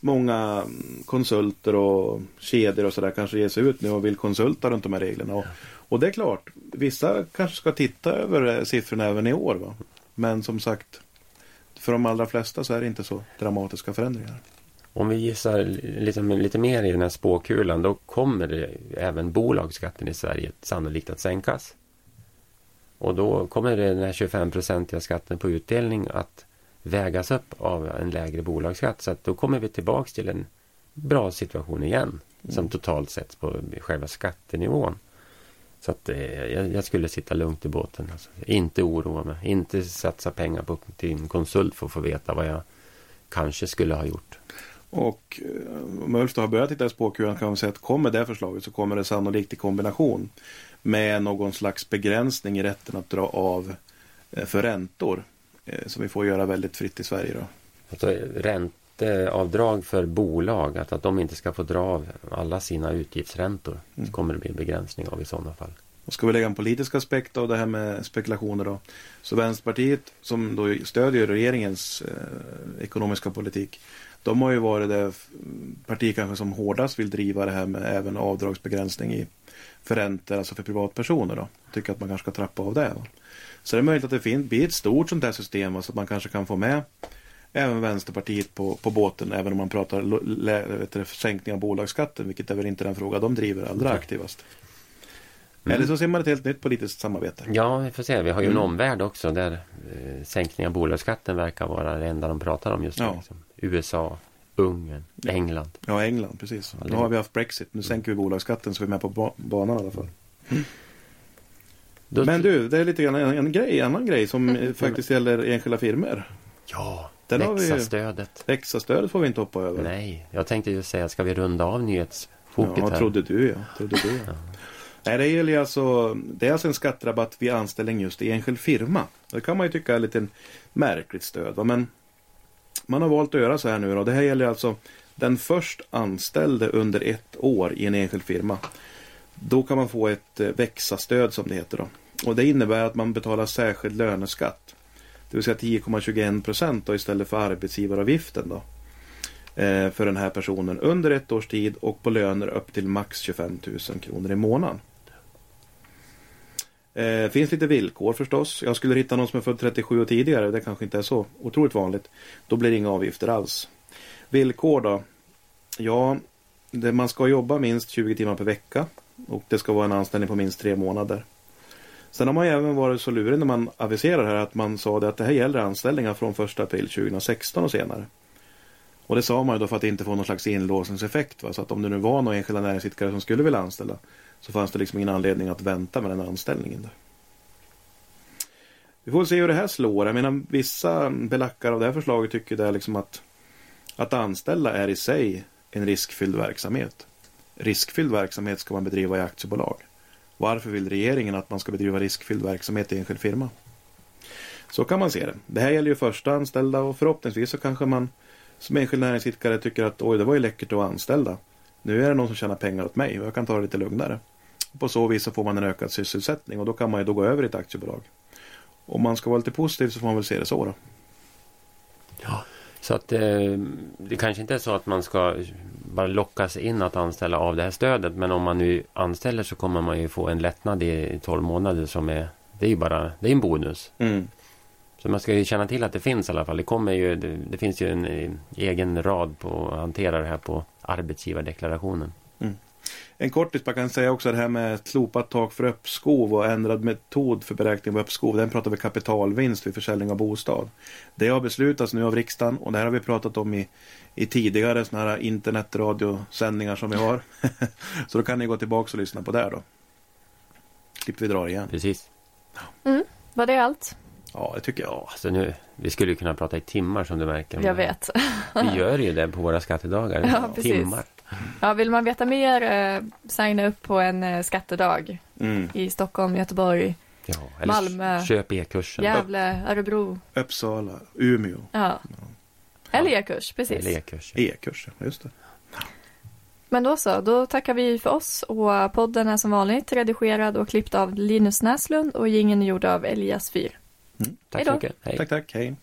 många konsulter och kedjor och sådär kanske ger sig ut nu och vill konsulta runt de här reglerna. Och, och det är klart, vissa kanske ska titta över siffrorna även i år. Va? Men som sagt, för de allra flesta så är det inte så dramatiska förändringar. Om vi gissar lite, lite mer i den här spåkulan då kommer även bolagsskatten i Sverige sannolikt att sänkas. Och då kommer den här 25-procentiga skatten på utdelning att vägas upp av en lägre bolagsskatt. Så att då kommer vi tillbaks till en bra situation igen. Mm. Som totalt sett på själva skattenivån. Så att eh, jag, jag, skulle sitta lugnt i båten. Alltså. Inte oroa mig. Inte satsa pengar på en konsult för att få veta vad jag kanske skulle ha gjort. Och eh, om Ulf har börjat titta i spåkulan kan man säga att kommer det förslaget så kommer det sannolikt i kombination med någon slags begränsning i rätten att dra av eh, för räntor. Eh, som vi får göra väldigt fritt i Sverige. Då. Alltså, ränteavdrag för bolag, att, att de inte ska få dra av alla sina utgiftsräntor. Mm. Så kommer det bli en begränsning av i sådana fall. Och ska vi lägga en politisk aspekt av det här med spekulationer då. Så Vänsterpartiet som då stödjer regeringens eh, ekonomiska politik. De har ju varit det parti kanske som hårdast vill driva det här med även avdragsbegränsning i för räntor, alltså för privatpersoner då. Tycker att man kanske ska trappa av det. Då. Så det är möjligt att det finns, blir ett stort sånt här system va, så att man kanske kan få med även Vänsterpartiet på, på båten även om man pratar du, sänkning av bolagsskatten vilket är väl inte den fråga de driver allra aktivast. Mm. Eller så ser man ett helt nytt politiskt samarbete. Ja, vi får se. Vi har ju en mm. omvärld också där eh, sänkning av bolagsskatten verkar vara det enda de pratar om just nu. Ja. Liksom. USA, Ungern, England. Ja, England, precis. Nu har vi haft Brexit. Nu sänker vi bolagsskatten så vi är med på banan i alla fall. Mm. Men du, det är lite grann en, en grej, en annan grej som mm. faktiskt gäller enskilda firmor. Ja, Lexa-stödet. Lexa-stödet får vi inte hoppa över. Nej, jag tänkte ju säga, ska vi runda av nyhetsfoket ja, här? trodde du ja. Trodde du, ja. Nej, det gäller alltså, det är alltså en skatterabatt vid anställning just i enskild firma. Det kan man ju tycka är lite märkligt stöd. Va? Men man har valt att göra så här nu då. Det här gäller alltså den först anställde under ett år i en enskild firma. Då kan man få ett eh, växa-stöd som det heter då. Och det innebär att man betalar särskild löneskatt. Det vill säga 10,21 procent istället för arbetsgivaravgiften då. Eh, för den här personen under ett års tid och på löner upp till max 25 000 kronor i månaden. Eh, finns lite villkor förstås. Jag skulle hitta någon som är född 37 och tidigare. Det kanske inte är så otroligt vanligt. Då blir det inga avgifter alls. Villkor då? Ja, det, man ska jobba minst 20 timmar per vecka. Och det ska vara en anställning på minst tre månader. Sen har man ju även varit så lurig när man aviserar här att man sa det att det här gäller anställningar från 1 april 2016 och senare. Och det sa man ju då för att inte få någon slags inlåsningseffekt. Va? Så att om det nu var några enskilda näringsidkare som skulle vilja anställa så fanns det liksom ingen anledning att vänta med den anställningen. Där. Vi får se hur det här slår. Jag menar vissa belackare av det här förslaget tycker det är liksom att att anställa är i sig en riskfylld verksamhet. Riskfylld verksamhet ska man bedriva i aktiebolag. Varför vill regeringen att man ska bedriva riskfylld verksamhet i enskild firma? Så kan man se det. Det här gäller ju första anställda och förhoppningsvis så kanske man som enskild näringsidkare tycker att oj, det var ju läckert att vara anställda. Nu är det någon som tjänar pengar åt mig och jag kan ta det lite lugnare. På så vis så får man en ökad sysselsättning och då kan man ju då gå över i ett aktiebolag. Om man ska vara lite positiv så får man väl se det så då. Ja. Så att eh, det kanske inte är så att man ska bara lockas in att anställa av det här stödet. Men om man nu anställer så kommer man ju få en lättnad i 12 månader som är det är ju bara det är en bonus. Mm. Så man ska ju känna till att det finns i alla fall. Det, kommer ju, det, det finns ju en eh, egen rad på att hantera det här på arbetsgivardeklarationen. En kortis man kan säga också det här med ett slopat tak för uppskov och ändrad metod för beräkning av uppskov. Den pratar vi kapitalvinst vid försäljning av bostad. Det har beslutats nu av riksdagen och det här har vi pratat om i, i tidigare sådana här internetradiosändningar som vi har. Så då kan ni gå tillbaka och lyssna på det då. Slipper vi dra igen. Precis. Var det allt? Ja, det tycker jag. Ja, alltså nu, vi skulle ju kunna prata i timmar som du märker. Jag vet. Vi gör ju det på våra skattedagar. Ja, precis. timmar. Ja, vill man veta mer, eh, signa upp på en eh, skattedag Mm. i Stockholm, Göteborg, Ja, eller Malmö. köp e-kursen. Gävle, Örebro. Uppsala, Umeå, Ja. Eller e-kurs, precis. Eller e-kursen. e-kursen. Just det. Men då så, då tackar vi för oss och podden är som vanligt redigerad och klippt av Linus Näslund och gingen är gjord av Elias Fyr. Tack Hejdå. så mycket. Hej. Tack, tack. Hej.